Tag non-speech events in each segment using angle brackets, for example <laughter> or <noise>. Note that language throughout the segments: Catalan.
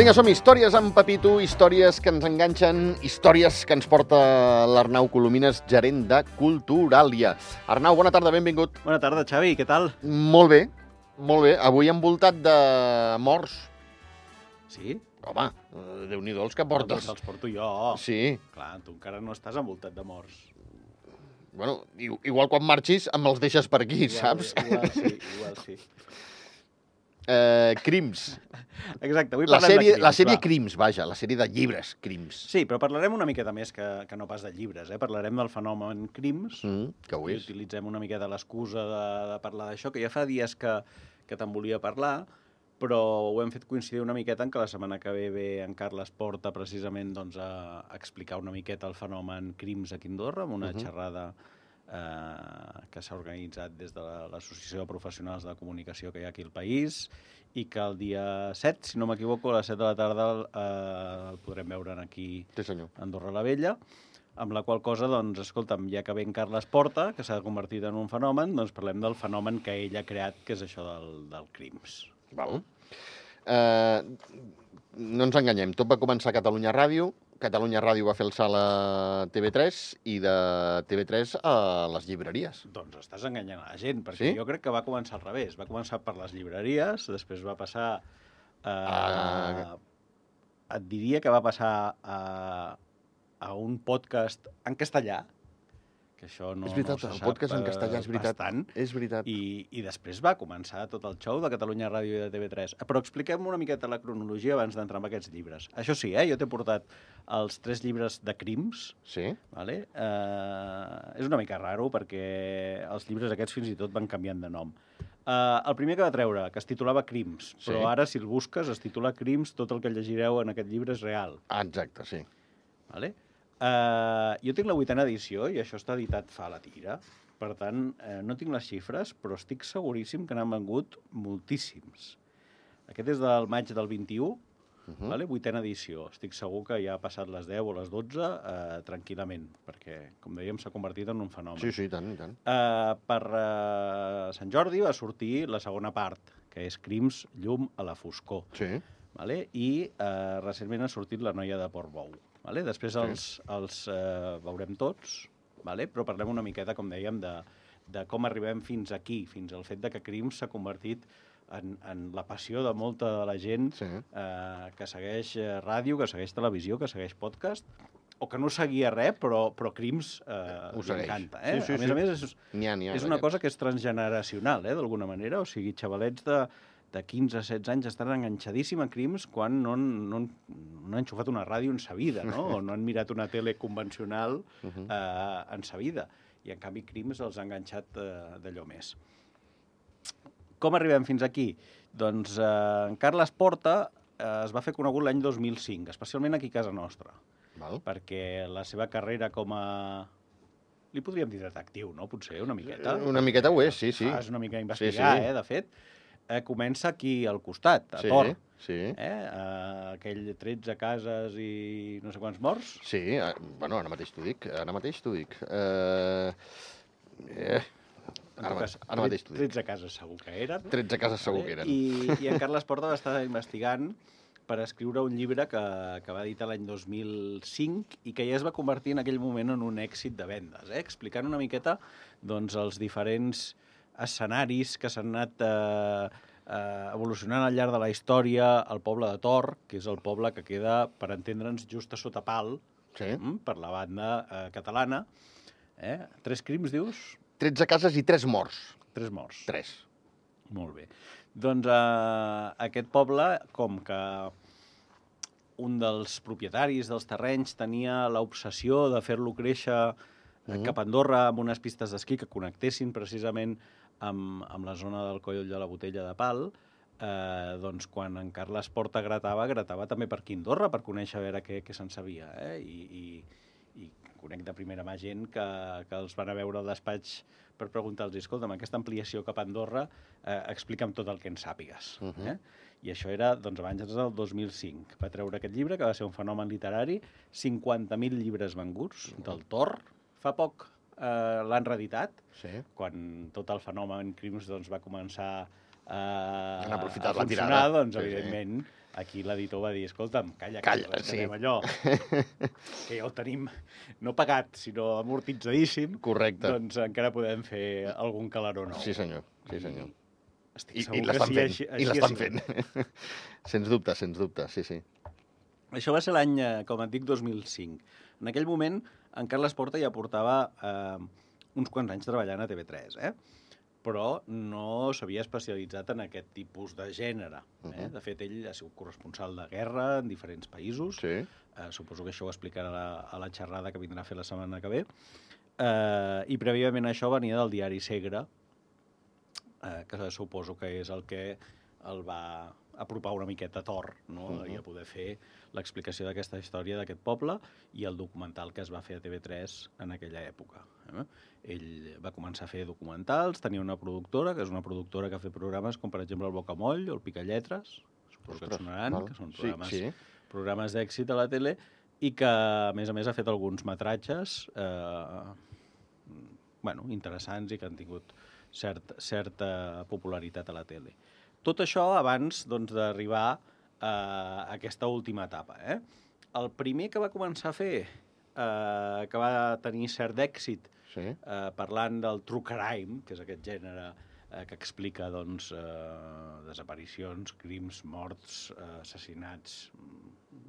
Vinga, som històries amb Pepito, històries que ens enganxen, històries que ens porta l'Arnau Colomines, gerent de Culturalia. Arnau, bona tarda, benvingut. Bona tarda, Xavi, què tal? Molt bé, molt bé. Avui envoltat de morts. Sí? Home, eh, Déu-n'hi-do els que portes. Doncs els porto jo. Sí, Clar, tu encara no estàs envoltat de morts. bueno, igual quan marxis em els deixes per aquí, saps? Igual sí, igual sí. Eh, crims. Exacte, avui La sèrie, de crims, la sèrie va. Crims, vaja, la sèrie de llibres Crims. Sí, però parlarem una miqueta més que, que no pas de llibres, eh? Parlarem del fenomen crims, Mm, que ho és. utilitzem una miqueta l'excusa de, de parlar d'això, que ja fa dies que, que te'n volia parlar, però ho hem fet coincidir una miqueta en que la setmana que ve ve en Carles Porta precisament doncs, a, explicar una miqueta el fenomen crims aquí a Andorra, amb una Mhm. xerrada eh, que s'ha organitzat des de la- l'Associació de Professionals de Comunicació que hi ha aquí al país i que el dia 7, si no m'equivoco, a les 7 de la tarda eh, el podrem veure aquí Sí, senyor. a Andorra la Vella, amb la qual cosa, doncs, escolta'm, ja que ve en Carles Porta, que s'ha convertit en un fenomen, doncs parlem del fenomen que ell ha creat, que és això del, del crims. Val. Eh, no ens enganyem, tot va començar a Catalunya Ràdio, Catalunya Ràdio va fer el salt a TV3 i de TV3 a les llibreries. Doncs estàs enganyant a la gent, perquè Sí? jo crec que va començar al revés. Va començar per les llibreries, després va passar... Eh, Ah. Et diria que va passar a, a un podcast en castellà, que això no, és veritat, no se el sap, podcast en eh, castellà és veritat. Bastant. És veritat. I, I després va començar tot el show de Catalunya Ràdio i de TV3. Però expliquem una miqueta la cronologia abans d'entrar en aquests llibres. Això sí, eh, jo t'he portat els tres llibres de crims, Sí? vale? eh, és una mica raro perquè els llibres aquests fins i tot van canviant de nom. Uh, el primer que va treure, que es titulava Crims, Sí. però ara, si el busques, es titula Crims, tot el que llegireu en aquest llibre és real. Ah, exacte, sí. Vale? Uh, jo tinc la vuitena edició i això està editat fa la tira. Per tant, eh, no tinc les xifres, però estic seguríssim que n'han vengut moltíssims. Aquest és del maig del 21, Uh mm. vale? vuitena edició. Estic segur que ja ha passat les 10 o les 12 eh, tranquil·lament, perquè, com dèiem, s'ha convertit en un fenomen. Sí, sí, i tant, i tant. Uh, per uh, Sant Jordi va sortir la segona part, que és Crims, llum a la foscor Sí. vale? i eh, recentment ha sortit La noia de Portbou. Vale? Després els, els eh, veurem tots, vale? però parlem una miqueta, com dèiem, de, de com arribem fins aquí, fins al fet de que Crims s'ha convertit en, en la passió de molta de la gent Sí. eh, que segueix eh, ràdio, que segueix televisió, que segueix podcast, o que no seguia res, però, però Crims eh, Ho li segueix. encanta. Eh? Sí, sí, a més sí. a més, és, ha, ha. és una cosa que és transgeneracional, eh, d'alguna manera. O sigui, xavalets de, de 15-16 anys estan enganxadíssim a crims quan no, han- no, han- no han enxufat una ràdio en sa vida, no? o no han mirat una tele convencional Uh -huh. eh, en sa vida. I, en canvi, crims els ha enganxat eh, d'allò més. Com arribem fins aquí? Doncs eh, en Carles Porta eh, es va fer conegut l'any 2005, especialment aquí a casa nostra Val. perquè la seva carrera com a... Li podríem dir detectiu, no? Potser, una miqueta. Eh, una miqueta ho és, sí, sí. Fas una mica investigar, sí. eh, de fet. Eh, comença aquí al costat, a sí, Tor. sí. Eh? Eh, aquell 13 cases i no sé quants morts. Sí, eh, bueno, ara mateix t'ho dic, ara mateix t'ho dic. Eh, eh, En ara, cas, ara mateix t'ho dic. 13 cases segur que eren. 13 cases segur que eren. I, I en <laughs> Carles Porta va estar investigant per escriure un llibre que, que va editar l'any 2005 i que ja es va convertir en aquell moment en un èxit de vendes, eh? explicant una miqueta doncs, els diferents escenaris que s'han anat eh, eh, evolucionant al llarg de la història al poble de Tor, que és el poble que queda, per entendre'ns, just a sota pal, Sí. mm, per la banda eh, catalana. Eh? Tres crims, dius? 13 cases i 3 morts. Tres morts. 3. Molt bé. Doncs eh, aquest poble, com que un dels propietaris dels terrenys tenia l'obsessió de fer-lo créixer eh, Mhm. cap a Andorra amb unes pistes d'esquí que connectessin precisament amb, amb la zona del coll de la botella de Pal, eh, doncs quan en Carles Porta gratava, gratava també per aquí a Andorra per conèixer a veure què, què se'n sabia. Eh? I, i, I conec de primera mà gent que, que els van a veure al despatx per preguntar-los, escolta'm, aquesta ampliació cap a Andorra, eh, explica'm tot el que en sàpigues. Uh Mhm. -huh. eh? I això era doncs, abans del 2005. Va treure aquest llibre, que va ser un fenomen literari, 50.000 llibres venguts del Tor. Fa poc eh, l'han reeditat, Sí. quan tot el fenomen Crims doncs, va començar eh, Han aprofitat a la funcionar, tirada. doncs, Sí, sí. evidentment, aquí l'editor va dir, escolta'm, calla, Calla, que sí. sí. allò, <laughs> que ja ho tenim no pagat, sinó amortitzadíssim, Correcte. doncs encara podem fer algun calaró nou. Sí, senyor. Sí, senyor. Estic I, segur i que l'estan sí, fent. així, I així ha l'estan fent. <laughs> sens dubte, sens dubte, sí, sí. Això va ser l'any, eh, com et dic, 2005. En aquell moment, en Carles Porta ja portava eh, uns quants anys treballant a TV3, eh? però no s'havia especialitzat en aquest tipus de gènere. Eh? Mhm. De fet, ell ha sigut corresponsal de guerra en diferents països. Sí. Eh, suposo que això ho explicarà a la, a la xerrada que vindrà a fer la setmana que ve. Eh, I prèviament això venia del diari Segre, eh, que suposo que és el que el va apropar una miqueta Tor, no? Uh Mhm. -huh. i a poder fer l'explicació d'aquesta història d'aquest poble i el documental que es va fer a TV3 en aquella època. Eh? Ell va començar a fer documentals, tenia una productora, que és una productora que ha fet programes com, per exemple, el Bocamoll o el Picalletres, suposo que et sonaran, val. que són Sí, programes sí. programes d'èxit a la tele i que, a més a més, ha fet alguns metratges eh, bueno, interessants i que han tingut cert, certa popularitat a la tele. Tot això abans doncs, d'arribar a aquesta última etapa. Eh? El primer que va començar a fer, eh, que va tenir cert èxit, Sí. eh, parlant del true crime, que és aquest gènere eh, que explica doncs, eh, desaparicions, crims, morts, eh, assassinats,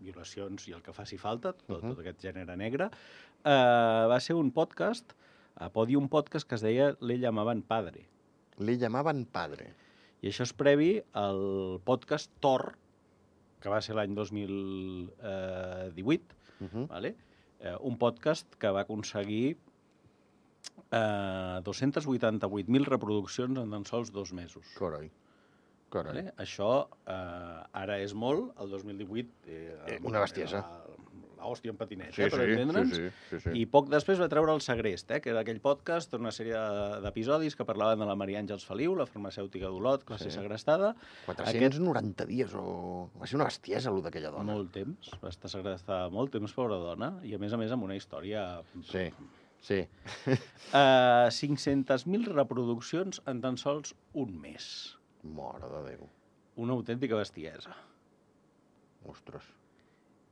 violacions i el que faci falta, tot, uh. -huh. tot aquest gènere negre, eh, va ser un podcast, a Podium Podcast, que es deia Le llamaven padre. Le llamaven padre. I això és previ al podcast Thor, que va ser l'any 2018, Uh -huh. vale? eh, un podcast que va aconseguir eh, 288.000 reproduccions en tan sols dos mesos. Coroi. Coroi. Vale? Això eh, ara és molt, el 2018... Eh, Eh, una bestiesa. era L'hòstia en patinet, Sí, eh, per sí, entendre'ns. sí, sí, sí, sí. I poc després va treure el Segrest, eh, que era aquell podcast, una sèrie d'episodis que parlaven de la Maria Àngels Feliu, la farmacèutica d'Olot, que va ser Sí. segrestada. 490 dies o... Va ser una bestiesa, allò d'aquella dona. Molt temps, va estar segrestada molt temps, pobra dona, i a més a més amb una història... Sí, sí. <laughs> Uh, 500.000 reproduccions en tan sols un mes. Mare de Déu. Una autèntica bestiesa. Ostres.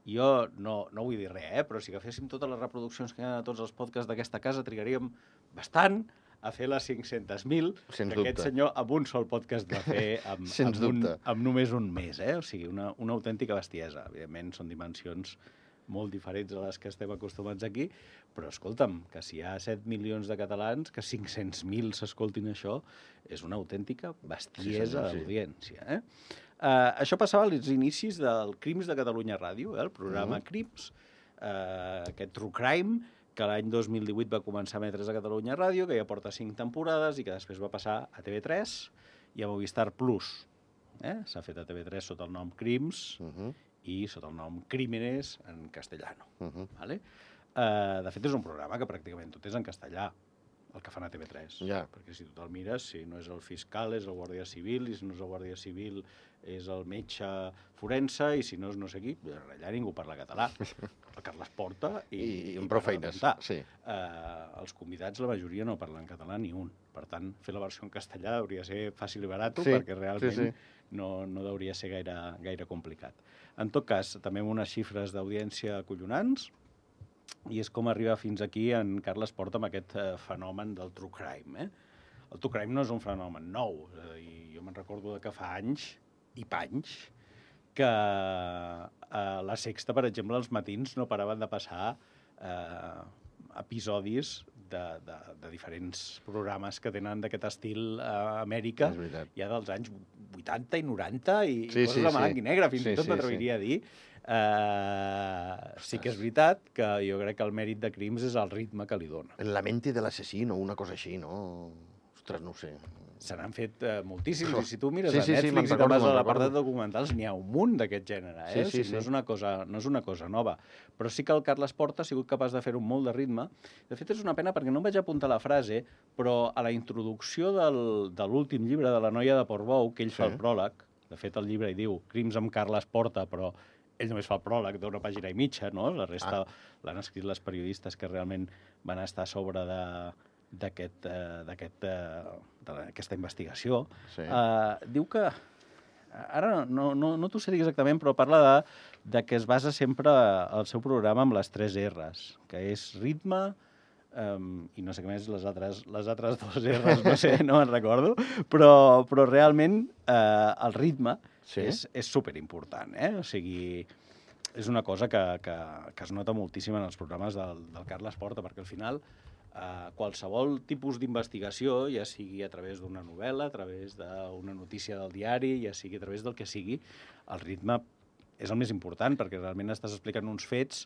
Jo no, no vull dir res, eh? però si agaféssim totes les reproduccions que hi ha a tots els podcasts d'aquesta casa, trigaríem bastant a fer les 500.000 Sens que aquest dubte. senyor amb un sol podcast va fer <laughs> amb, Sens amb, un, amb només un mes. Eh? O sigui, una, una autèntica bestiesa. Evidentment, són dimensions molt diferents a les que estem acostumats aquí, però escolta'm, que si hi ha 7 milions de catalans, que 500.000 s'escoltin això, és una autèntica bestiesa sí. d'audiència. Eh? Uh, això passava als inicis del Crims de Catalunya Ràdio, eh? el programa Mhm. Crims, uh, aquest True Crime, que l'any 2018 va començar a emetre's a Catalunya Ràdio, que ja porta 5 temporades i que després va passar a TV3 i a Movistar Plus. Eh? S'ha fet a TV3 sota el nom Crims Uh -huh. i sota el nom Crímenes en castellano. Uh -huh. Vale? Uh, de fet, és un programa que pràcticament tot és en castellà, el que fan a TV3. Ja. Perquè si tu te'l mires, si no és el fiscal, és el guàrdia civil, i si no és el guàrdia civil, és el metge forense, i si no és no sé qui, allà ningú parla català. El Carles Porta i... I, i amb prou de feines. Sí. Eh, els convidats, la majoria no parlen català ni un. Per tant, fer la versió en castellà hauria ser fàcil i barat, Sí, perquè realment sí, sí. No, no hauria ser gaire, gaire complicat. En tot cas, també amb unes xifres d'audiència acollonants, i és com arriba fins aquí en Carles Porta amb aquest eh, fenomen del true crime. Eh? El true crime no és un fenomen nou, és a dir, jo me'n recordo de que fa anys i panys que a la Sexta, per exemple, els matins no paraven de passar eh, episodis de, de, de diferents programes que tenen d'aquest estil a Amèrica, És veritat. ja dels anys 80 i 90 i Sí, coses sí, de sí. blanc i negre, fins Sí, i tot sí, m'atreviria a dir. Uh, sí que és veritat que jo crec que el mèrit de Crims és el ritme que li dona. La mente de l'assassino, una cosa així, no? Ostres, no ho sé. Se n'han fet uh, moltíssims, i si tu mires Sí, a sí, sí, Netflix i te'n vas a l'apartat documentals, n'hi ha un munt d'aquest gènere, eh? Sí, o sí, sigui, No, sí. és una cosa, no és una cosa nova. Però sí que el Carles Porta ha sigut capaç de fer-ho molt de ritme. De fet, és una pena perquè no em vaig apuntar la frase, però a la introducció del, de l'últim llibre de la noia de Portbou, que ell fa Sí. el pròleg, de fet, el llibre hi diu Crims amb Carles Porta, però ell només fa el pròleg d'una pàgina i mitja, no? La resta Ah. l'han escrit les periodistes que realment van estar a sobre de d'aquest, eh, eh, d'aquesta investigació. Sí. Uh, diu que Ara no, no, no t'ho sé dir exactament, però parla de, de que es basa sempre el seu programa amb les tres R's, que és ritme, um, i no sé què més, les altres, les altres dues R's, no sé, no me'n recordo, però, però realment eh, el ritme Sí. és, és superimportant, eh? O sigui, és una cosa que, que, que es nota moltíssim en els programes del, del Carles Porta, perquè al final eh, qualsevol tipus d'investigació, ja sigui a través d'una novel·la, a través d'una notícia del diari, ja sigui a través del que sigui, el ritme és el més important, perquè realment estàs explicant uns fets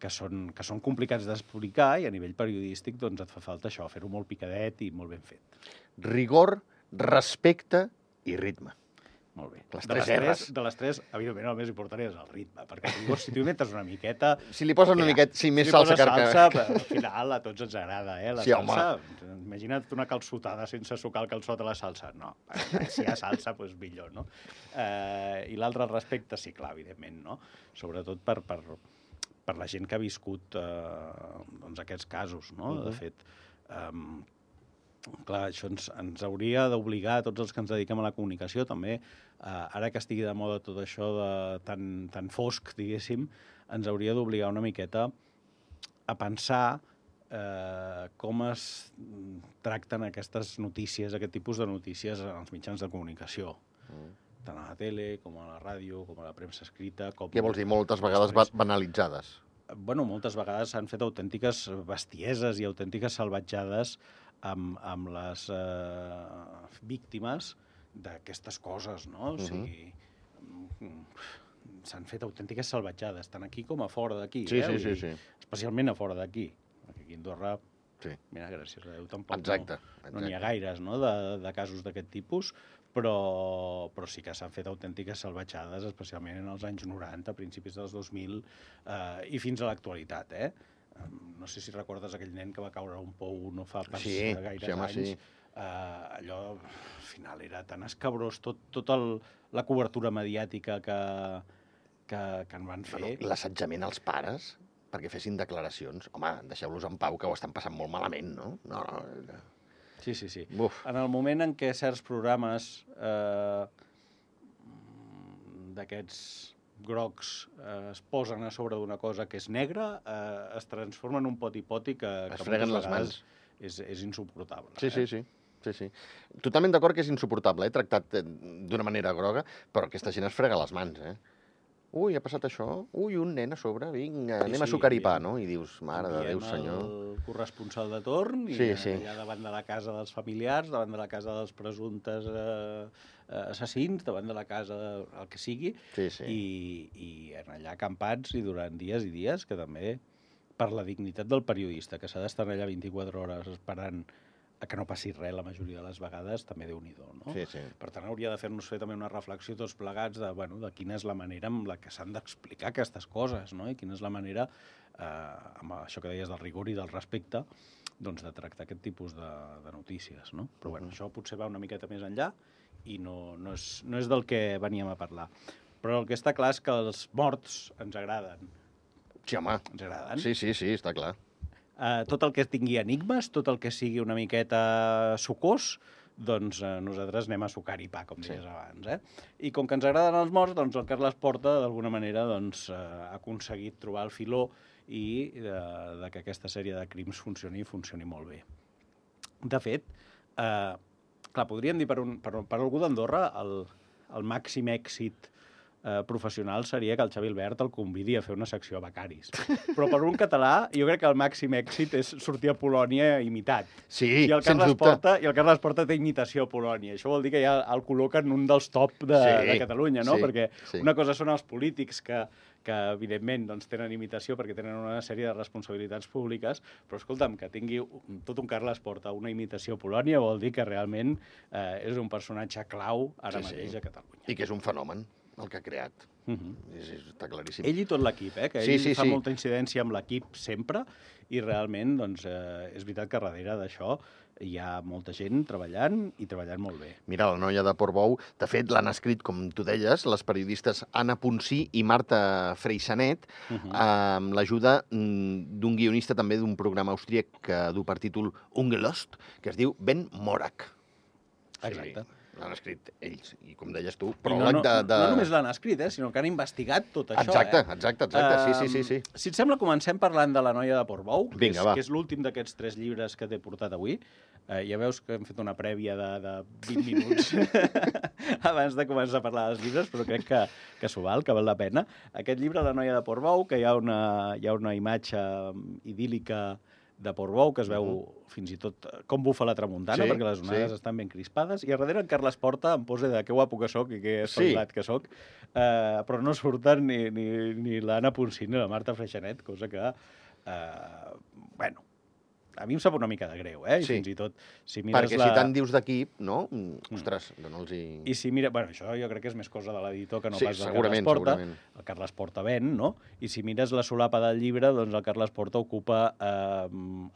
que són, que són complicats d'explicar i a nivell periodístic doncs, et fa falta això, fer-ho molt picadet i molt ben fet. Rigor, respecte i ritme. Molt bé. Les de, les tres, de les tres, evidentment, el més important és el ritme, perquè llavors, si tu hi metes una miqueta... Si li posen una miqueta, sí, més si salsa que... salsa, però al final a tots ens agrada, eh? La Sí, salsa, imagina't una calçotada sense sucar el calçot a la salsa. No, si hi ha salsa, doncs millor, no? Eh, I l'altre respecte, sí, clar, evidentment, no? Sobretot per, per, per la gent que ha viscut eh, doncs aquests casos, no? De Mhm. fet, eh, clar, això ens, ens hauria d'obligar a tots els que ens dediquem a la comunicació també, eh, ara que estigui de moda tot això de tan, tan fosc, diguéssim, ens hauria d'obligar una miqueta a pensar eh, com es tracten aquestes notícies, aquest tipus de notícies en els mitjans de comunicació, Mm. tant a la tele, com a la ràdio, com a la premsa escrita... Com... Què vols dir? Moltes vegades ba- banalitzades. bueno, moltes vegades s'han fet autèntiques bestieses i autèntiques salvatjades amb, amb les eh, víctimes d'aquestes coses, no? O Mhm. sigui, mm, s'han fet autèntiques salvatjades, tant aquí com a fora d'aquí. Sí, eh? sí, sí, sí. Especialment a fora d'aquí. Aquí a Andorra, Sí. mira, gràcies a Déu, tampoc Exacte. no, no n'hi ha exacte. gaires no? de, de casos d'aquest tipus, però, però sí que s'han fet autèntiques salvatjades, especialment en els anys 90, principis dels 2000 eh, i fins a l'actualitat. Eh? No sé si recordes aquell nen que va caure a un pou no fa pas Sí, gaires sí, home, anys. sí. Eh, allò, al final, era tan escabrós tot, tot el, la cobertura mediàtica que, que, que en van fer. Bueno, L'assetjament als pares perquè fessin declaracions. Home, deixeu-los en pau, que ho estan passant molt malament, no? No, no. Sí, sí, sí. Uf. En el moment en què certs programes eh, d'aquests grocs eh, es posen a sobre d'una cosa que és negra, eh, es transforma en un poti-poti que, Es que freguen les mans. És, és insuportable. Sí, eh? sí, sí. Sí, sí. Totalment d'acord que és insuportable, eh? tractat eh, d'una manera groga, però aquesta gent es frega les mans, eh? Ui, ha passat això? Ui, un nen a sobre, vinga, Sí, anem a sí, sucar i pa, enviem- no? I dius, mare de Déu, senyor. el corresponsal de torn i Sí, sí, allà davant de la casa dels familiars, davant de la casa dels presumptes eh, eh, assassins, davant de la casa del que sigui, Sí, sí. i, i en allà acampats i durant dies i dies, que també per la dignitat del periodista, que s'ha d'estar allà 24 hores esperant a que no passi res la majoria de les vegades, també déu nhi no? Sí, sí. Per tant, hauria de fer-nos fer també una reflexió tots plegats de, bueno, de quina és la manera amb la que s'han d'explicar aquestes coses, no? I quina és la manera, eh, amb això que deies del rigor i del respecte, doncs de tractar aquest tipus de, de notícies, no? Però bueno, això potser va una miqueta més enllà i no, no, és, no és del que veníem a parlar. Però el que està clar és que els morts ens agraden. Sí, home. Ens agraden. Sí, sí, sí, està clar. Uh, tot el que tingui enigmes, tot el que sigui una miqueta sucós, doncs uh, nosaltres anem a sucar i pa, com Sí. deies abans. Eh? I com que ens agraden els morts, doncs el Carles Porta, d'alguna manera, doncs, uh, ha aconseguit trobar el filó i de, de que aquesta sèrie de crims funcioni i funcioni molt bé. De fet, eh, clar, podríem dir per, un, per, per algú d'Andorra el, el màxim èxit eh, professional seria que el Xavi Albert el convidi a fer una secció a becaris. Però per un català, jo crec que el màxim èxit és sortir a Polònia imitat. Sí, I el sens Carles dubte. Porta, I el Carles Porta té imitació a Polònia. Això vol dir que ja el col·loquen un dels top de, Sí, de Catalunya, no? sí, perquè sí. una cosa són els polítics que, que evidentment doncs, tenen imitació perquè tenen una sèrie de responsabilitats públiques, però escolta'm, que tingui un- tot un Carles Porta una imitació a Polònia vol dir que realment eh, és un personatge clau ara Sí, sí. mateix a Catalunya. I que és un fenomen, el que ha creat. Uh -huh. És, és, està claríssim. Ell i tot l'equip, eh? que Sí, ell sí, fa sí. molta incidència amb l'equip sempre i realment doncs, eh, és veritat que darrere d'això hi ha molta gent treballant i treballant molt bé. Mira, la noia de Portbou, de fet, l'han escrit, com tu deies, les periodistes Anna Ponsí i Marta Freixanet, Uh -huh. amb l'ajuda mm, d'un guionista també d'un programa austríac que du per títol Ungelost, que es diu Ben Morak. Exacte. L'han escrit ells, i com deies tu, I no, no, de, de... no només l'han escrit, eh, sinó que han investigat tot això. Exacte, eh? exacte, exacte, sí, sí, sí, sí. Ehm, Si et sembla, comencem parlant de La noia de Portbou, que Vinga, és, va. que és l'últim d'aquests tres llibres que t'he portat avui. Eh, ja veus que hem fet una prèvia de, de 20 <laughs> minuts <laughs> abans de començar a parlar dels llibres, però crec que, que s'ho val, que val la pena. Aquest llibre, La noia de Portbou, que hi ha una, hi ha una imatge mm, idíl·lica de Portbou, que es veu fins i tot eh, com bufa la tramuntana, Sí, perquè les onades sí. estan ben crispades, i a darrere en Carles Porta em posa de que guapo que sóc i que Sí. espavilat que sóc, eh, però no surten ni, ni, ni l'Anna Ponsí ni la Marta Freixanet, cosa que, eh, bueno, a mi em sap una mica de greu, eh? I Sí. fins i tot, si mires Perquè la... si tant dius d'equip, no? Mm, Ostres, dona'ls-hi... I si mira... Bueno, això jo crec que és més cosa de l'editor que no Sí, pas del segurament, Carles Porta. segurament. El Carles Porta ven, no? I si mires la solapa del llibre, doncs el Carles Porta ocupa eh,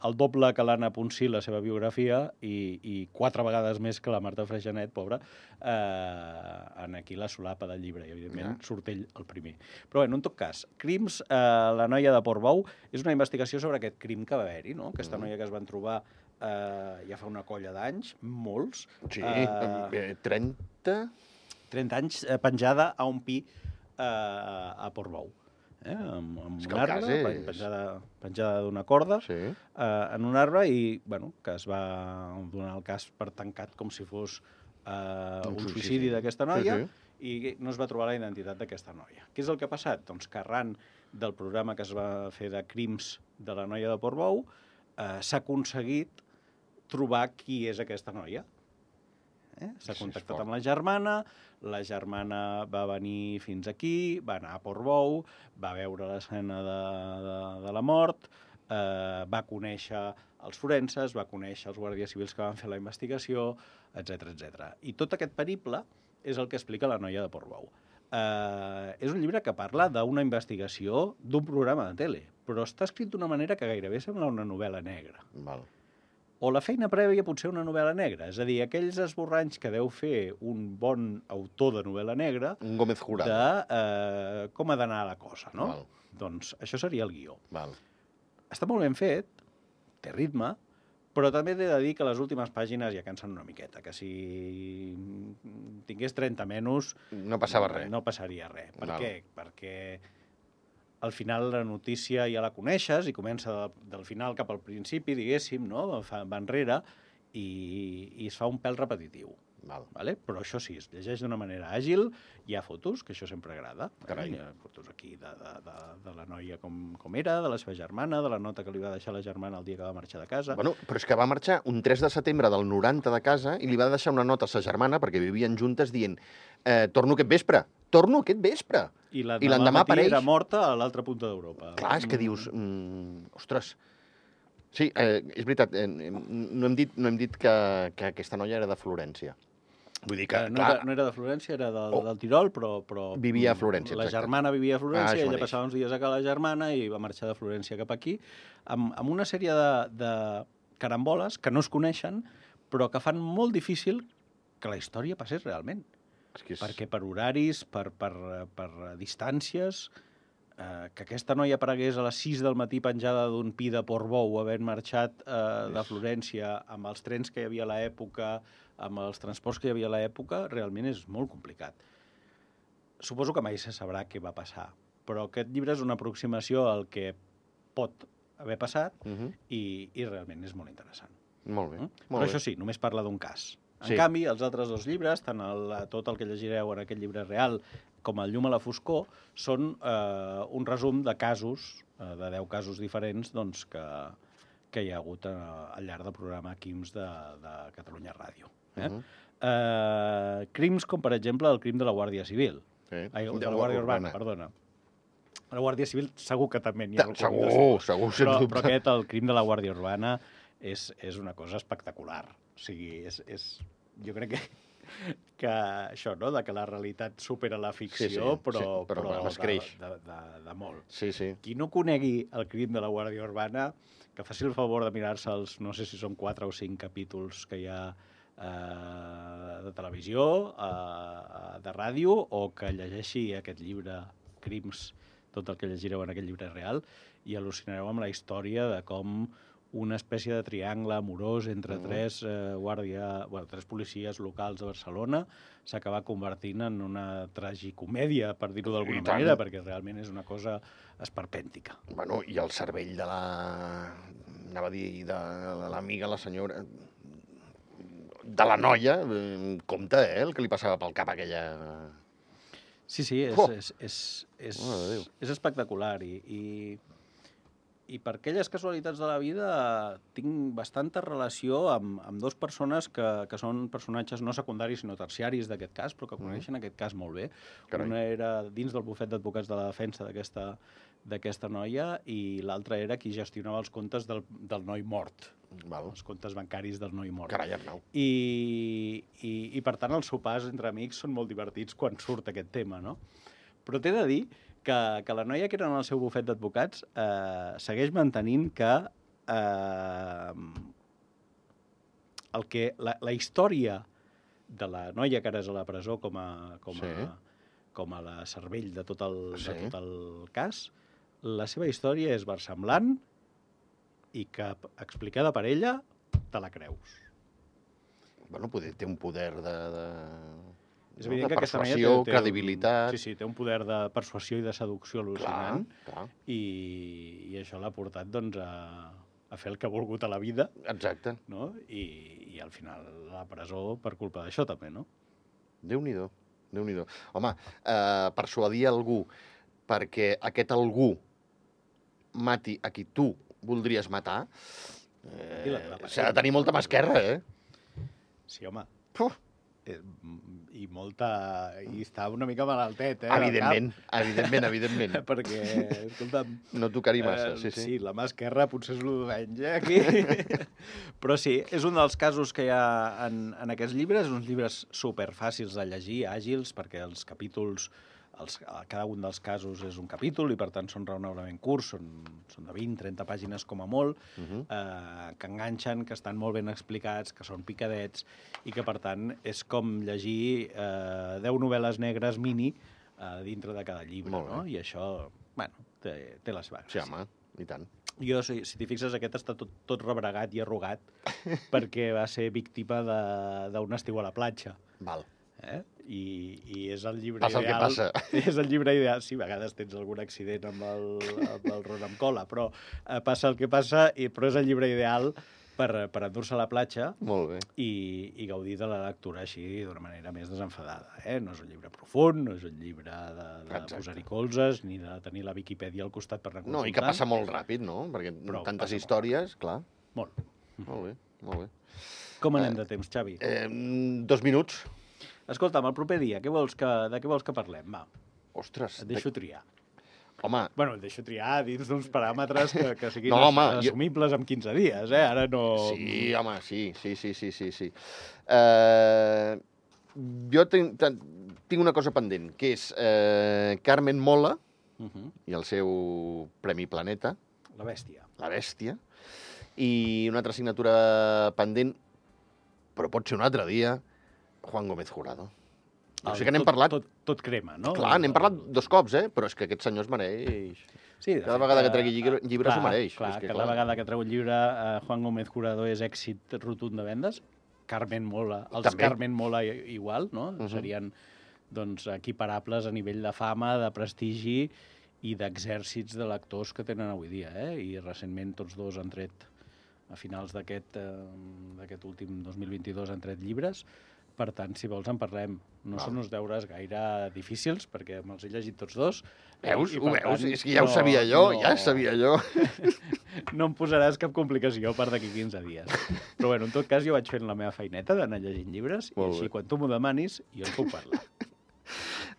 el doble que l'Anna Ponsí, la seva biografia, i, i quatre vegades més que la Marta Freixanet, pobra, eh, en aquí la solapa del llibre. I, evidentment, Ja. surt ell el primer. Però, bueno, en tot cas, Crims, eh, la noia de Portbou, és una investigació sobre aquest crim que va haver-hi, no? Aquesta Mm. noia que es van trobar eh, ja fa una colla d'anys, molts, Sí, eh, eh, 30... 30 anys eh, penjada a un pi eh, a Portbou. Eh? Amb, amb un arbre, és- pen- penjada, penjada d'una corda, Sí. eh, en un arbre i bueno, que es va donar el cas per tancat com si fos eh, Un un suïcidi. suïcidi d'aquesta noia Sí, i no es va trobar la identitat d'aquesta noia. Què és el que ha passat? Doncs que arran del programa que es va fer de crims de la noia de Portbou eh, s'ha aconseguit trobar qui és aquesta noia. Eh? S'ha contactat amb la germana, la germana va venir fins aquí, va anar a Portbou, va veure l'escena de, de, de la mort, eh, va conèixer els forenses, va conèixer els guàrdies civils que van fer la investigació, etc etc. I tot aquest periple és el que explica la noia de Portbou. Eh, és un llibre que parla d'una investigació d'un programa de tele, però està escrit d'una manera que gairebé sembla una novel·la negra Val. o la feina prèvia pot ser una novel·la negra. És a dir, aquells esborranys que deu fer un bon autor de novel·la negra Un Gómez de Jurado. eh, com ha d'anar la cosa, no? Val. Doncs això seria el guió. Val. Està molt ben fet, té ritme, però també t'he de dir que les últimes pàgines ja cansen una miqueta, que si tingués 30 menys... No passava res. No passaria res. Per Val. què? Perquè al final la notícia ja la coneixes i comença de, del final cap al principi, diguéssim, no? Fa, va enrere i, i es fa un pèl repetitiu. Val. Vale? Però això sí, es llegeix d'una manera àgil, hi ha fotos, que això sempre agrada. Carai. Hi ha fotos aquí de, de, de, de la noia com, com era, de la seva germana, de la nota que li va deixar la germana el dia que va marxar de casa. Bueno, però és que va marxar un 3 de setembre del 90 de casa i li va deixar una nota a sa germana, perquè vivien juntes, dient eh, torno aquest vespre, torno aquest vespre. I l'endemà apareix- era morta a l'altra punta d'Europa. Clar, és que dius... Mm, ostres, sí, eh, és veritat, eh, no hem dit, no hem dit que, que aquesta noia era de Florència. Vull dir que, no, clar, era, no era de Florència, era del, Oh. del Tirol, però... però Vivia a Florència, La exacte. germana vivia a Ah, Florència, això ella mateix. passava uns dies a casa la germana i va marxar de Florència cap aquí, amb, amb una sèrie de, de caramboles que no es coneixen, però que fan molt difícil que la història passés realment. és que és... Perquè per horaris, per, per, per distàncies, eh, que aquesta noia aparegués a les 6 del matí penjada d'un pi de Portbou, havent marxat eh, de Florència amb els trens que hi havia a l'època, amb els transports que hi havia a l'època, realment és molt complicat. Suposo que mai se sabrà què va passar, però aquest llibre és una aproximació al que pot haver passat Uh -huh. i, i realment és molt interessant. Molt bé, Mm? molt Però bé. això sí, només parla d'un cas. En Sí. sí. canvi, els altres dos llibres, tant el, tot el que llegireu en aquest llibre real com el Llum a la foscor, són eh, un resum de casos, eh, de 10 casos diferents, doncs, que, que hi ha hagut eh, al llarg del programa Quims de, de Catalunya Ràdio. Eh? Uh -huh. eh, crims com, per exemple, el crim de la Guàrdia Civil. sí. Ai, de la Guàrdia Urbana, perdona. La Guàrdia Civil segur que també n'hi ha Segur, de- segur, sens però, dubte. però aquest, el crim de la Guàrdia Urbana, és, és una cosa espectacular. O sigui, és, és, jo crec que, que això, no?, de que la realitat supera la ficció, Sí, sí, però, sí, però però es creix. de, de, de, de molt. Sí, sí. Qui no conegui el crim de la Guàrdia Urbana, que faci el favor de mirar-se els, no sé si són quatre o cinc capítols que hi ha eh, de televisió, eh, de ràdio, o que llegeixi aquest llibre, Crims, tot el que llegireu en aquest llibre real, i al·lucinareu amb la història de com una espècie de triangle amorós entre Mhm. tres, eh, guàrdia, bueno, tres policies locals de Barcelona s'acaba convertint en una tragicomèdia, per dir-ho d'alguna manera, perquè realment és una cosa esperpèntica. Bueno, i el cervell de la... Anava a dir de l'amiga, la senyora... De la noia, compte, eh, el que li passava pel cap aquella... Sí, sí, és, Oh! és, és, és, de Déu. és espectacular i, i, i per aquelles casualitats de la vida tinc bastanta relació amb, amb dos persones que, que són personatges no secundaris sinó terciaris d'aquest cas, però que coneixen aquest cas molt bé. Carai. Una era dins del bufet d'advocats de la defensa d'aquesta d'aquesta noia i l'altra era qui gestionava els comptes del, del noi mort, Val. els comptes bancaris del noi mort. Carai, Arnau. I, i, i per tant els sopars entre amics són molt divertits quan surt aquest tema, no? Però t'he de dir que, que la noia que era en el seu bufet d'advocats eh, segueix mantenint que eh, el que la, la història de la noia que ara és a la presó com a, com a, Sí. com a la cervell de tot, el, Sí. de tot el cas, la seva història és versemblant i que, explicada per ella, te la creus. Bueno, poder, té un poder de... de... És no? evident de que aquesta noia té, té, credibilitat... Sí, sí, té un poder de persuasió i de seducció al·lucinant clar, i, i això l'ha portat doncs, a, a fer el que ha volgut a la vida exacte. no? I, i al final la presó per culpa d'això també, no? Déu-n'hi-do, déu nhi déu Home, eh, persuadir algú perquè aquest algú mati a qui tu voldries matar, eh, s'ha de tenir molta mà esquerra, eh? Sí, home. Puf, Eh, I molta... I està una mica malaltet, eh? evidentment, evidentment, evidentment. <laughs> Perquè, escolta'm... No tocar-hi massa, Eh, sí, sí. Sí, la mà esquerra potser és d'any, eh, aquí. <laughs> Però sí, és un dels casos que hi ha en, en aquests llibres, uns llibres superfàcils de llegir, àgils, perquè els capítols, els, cada un dels casos és un capítol i per tant són raonablement curts, són, són de 20-30 pàgines com a molt, Uh -huh. eh, que enganxen, que estan molt ben explicats, que són picadets i que, per tant, és com llegir eh, 10 novel·les negres mini eh, dintre de cada llibre, no? I això, bueno, té, té la seva Sí, gràcia. home, i tant. Jo, si, si t'hi fixes, aquest està tot, tot rebregat i arrugat perquè va ser víctima de- d'un estiu a la platja. Val. Eh? I, I és el llibre Passa el que ideal... passa. <laughs> És el llibre ideal. Sí, a vegades tens algun accident amb el, amb el ron amb cola, però eh, passa el que passa, i, però és el llibre ideal per, per endur-se a la platja Molt bé. i, i gaudir de la lectura així d'una manera més desenfadada. Eh? No és un llibre profund, no és un llibre de, de posar-hi colzes, ni de tenir la Viquipèdia al costat per anar No, i que passa molt ràpid, no? Perquè Però tantes passa molt històries, clar. Molt. Molt bé, molt bé. Com anem Eh, de temps, Xavi? Eh, dos minuts. Escolta'm, el proper dia, què vols que, de què vols que parlem? Va, Ostres. et deixo triar. De... Home, Bueno, et deixo triar dins d'uns paràmetres que, que siguin No, home, jo- assumibles en 15 dies, eh? Ara no... sí, home, sí, sí, sí, sí, sí, sí. Eh, jo tinc, tinc una cosa pendent, que és eh, Carmen Mola Uh -huh. i el seu Premi Planeta, La bèstia. La Bèstia, i una altra assignatura pendent, però pot ser un altre dia, Juan Gómez Jurado. Jo sé que n'hem parlat, Tot, tot crema, no? clar, n'hem parlat dos cops, eh? però és que aquest senyor es mereix. Sí, cada fet, vegada que eh, tregui llibre- llibres clar, ho mereix, Clar, és que cada clar. vegada que treu un llibre eh, Juan Gómez Jurado és èxit rotund de vendes. Carmen Mola, els També. Carmen Mola igual, no? Mhm. Serien doncs, equiparables a nivell de fama, de prestigi i d'exèrcits de lectors que tenen avui dia. Eh? I recentment tots dos han tret, a finals d'aquest eh, d'aquest últim 2022, han tret llibres. Per tant, si vols en parlem. No Val. són uns deures gaire difícils, perquè me'ls he llegit tots dos. Veus? I, Ho veus? tant, És que ja ho sabia jo, ja ho sabia jo. <laughs> no em posaràs cap complicació per d'aquí 15 dies. Però bueno, en tot cas jo vaig fent la meva feineta d'anar llegint llibres Molt i així bé. quan tu m'ho demanis jo en puc parlar. <laughs>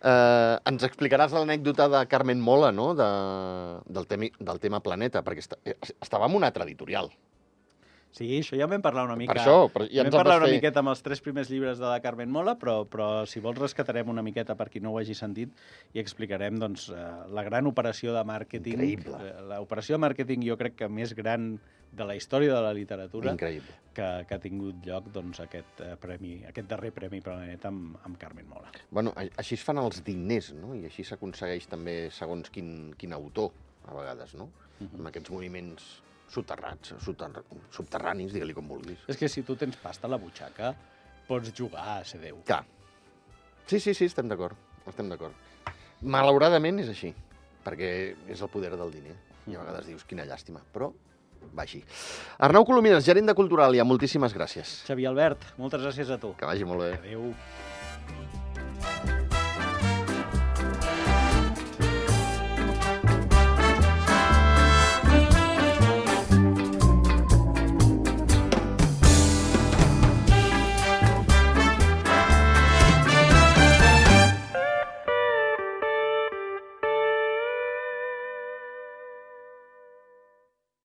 Eh, ens explicaràs l'anècdota de Carmen Mola, no?, de, del, temi, del tema Planeta, perquè està, estava en un altre editorial. Sí, això ja vam parlar una mica. Per això, per, ja vam parlar una fer... miqueta amb els tres primers llibres de la Carmen Mola, però, però si vols rescatarem una miqueta per qui no ho hagi sentit i explicarem doncs, eh, la gran operació de màrqueting. Increïble. eh, L'operació de màrqueting jo crec que més gran de la història de la literatura Increïble. que, que ha tingut lloc doncs, aquest, eh, premi, aquest darrer Premi Planeta amb, amb Carmen Mola. Bueno, així es fan els diners, no?, i així s'aconsegueix també segons quin, quin autor, a vegades, no?, Mhm. amb aquests moviments soterrats, soter... subterranis, digue-li com vulguis. És que si tu tens pasta a la butxaca, pots jugar a ser Déu. Clar. Sí, sí, sí, estem d'acord. Estem d'acord. Malauradament és així, perquè és el poder del diner. I a vegades dius, quina llàstima, però va així. Arnau Colomines, gerent de Culturalia, moltíssimes gràcies. Xavi Albert, moltes gràcies a tu. Que vagi molt bé. Adéu.